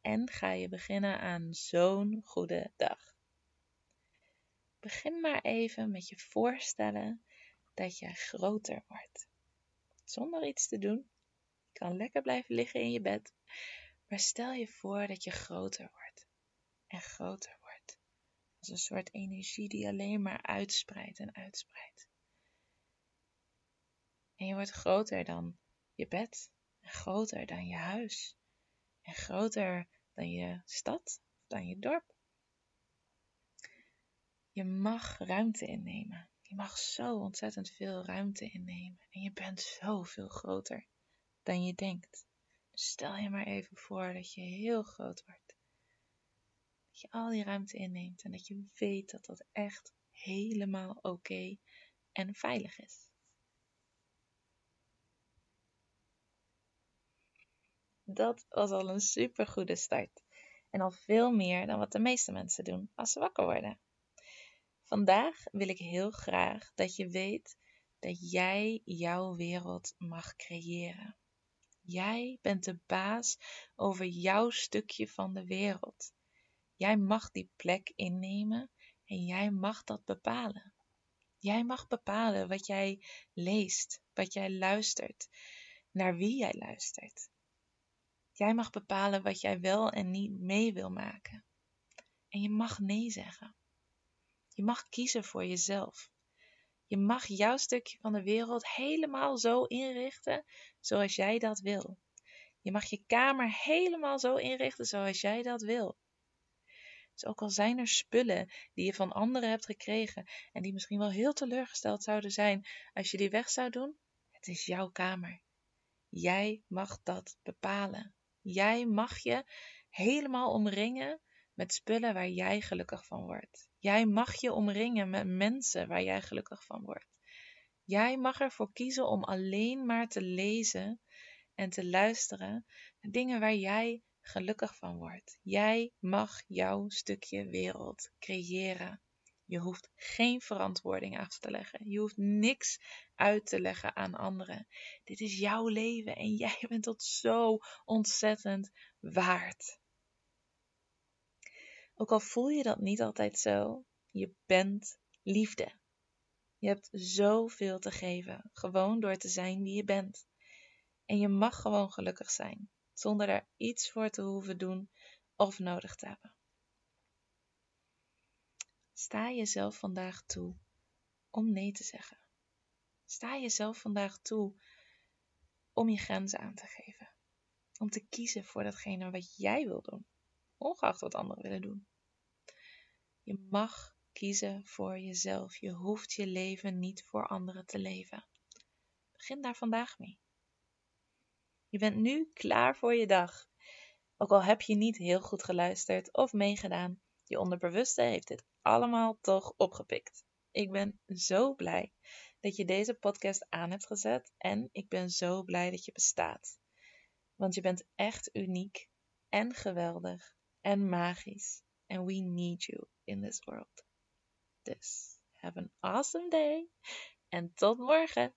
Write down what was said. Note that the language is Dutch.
en ga je beginnen aan zo'n goede dag. Begin maar even met je voorstellen dat je groter wordt. Zonder iets te doen. Je kan lekker blijven liggen in je bed. Maar stel je voor dat je groter wordt. En groter wordt. Als een soort energie die alleen maar uitspreidt en uitspreidt. En je wordt groter dan je bed. En groter dan je huis. En groter dan je stad, dan je dorp. Je mag ruimte innemen. Je mag zo ontzettend veel ruimte innemen. En je bent zoveel groter dan je denkt. Dus stel je maar even voor dat je heel groot wordt. Dat je al die ruimte inneemt en dat je weet dat dat echt helemaal oké en veilig is. Dat was al een super goede start. En al veel meer dan wat de meeste mensen doen als ze wakker worden. Vandaag wil ik heel graag dat je weet dat jij jouw wereld mag creëren. Jij bent de baas over jouw stukje van de wereld. Jij mag die plek innemen en jij mag dat bepalen. Jij mag bepalen wat jij leest, wat jij luistert, naar wie jij luistert. Jij mag bepalen wat jij wel en niet mee wil maken. En je mag nee zeggen. Je mag kiezen voor jezelf. Je mag jouw stukje van de wereld helemaal zo inrichten zoals jij dat wil. Je mag je kamer helemaal zo inrichten zoals jij dat wil. Dus ook al zijn er spullen die je van anderen hebt gekregen en die misschien wel heel teleurgesteld zouden zijn als je die weg zou doen, het is jouw kamer. Jij mag dat bepalen. Jij mag je helemaal omringen met spullen waar jij gelukkig van wordt. Jij mag je omringen met mensen waar jij gelukkig van wordt. Jij mag ervoor kiezen om alleen maar te lezen en te luisteren naar dingen waar jij gelukkig van wordt. Jij mag jouw stukje wereld creëren. Je hoeft geen verantwoording af te leggen. Je hoeft niks uit te leggen aan anderen. Dit is jouw leven en jij bent dat zo ontzettend waard. Ook al voel je dat niet altijd zo, je bent liefde. Je hebt zoveel te geven, gewoon door te zijn wie je bent. En je mag gewoon gelukkig zijn, zonder er iets voor te hoeven doen of nodig te hebben. Sta jezelf vandaag toe om nee te zeggen. Sta jezelf vandaag toe om je grenzen aan te geven. Om te kiezen voor datgene wat jij wil doen, ongeacht wat anderen willen doen. Je mag kiezen voor jezelf. Je hoeft je leven niet voor anderen te leven. Begin daar vandaag mee. Je bent nu klaar voor je dag. Ook al heb je niet heel goed geluisterd of meegedaan, je onderbewuste heeft dit allemaal toch opgepikt. Ik ben zo blij dat je deze podcast aan hebt gezet en ik ben zo blij dat je bestaat. Want je bent echt uniek en geweldig en magisch. And we need you in this world. Dus have an awesome day en tot morgen.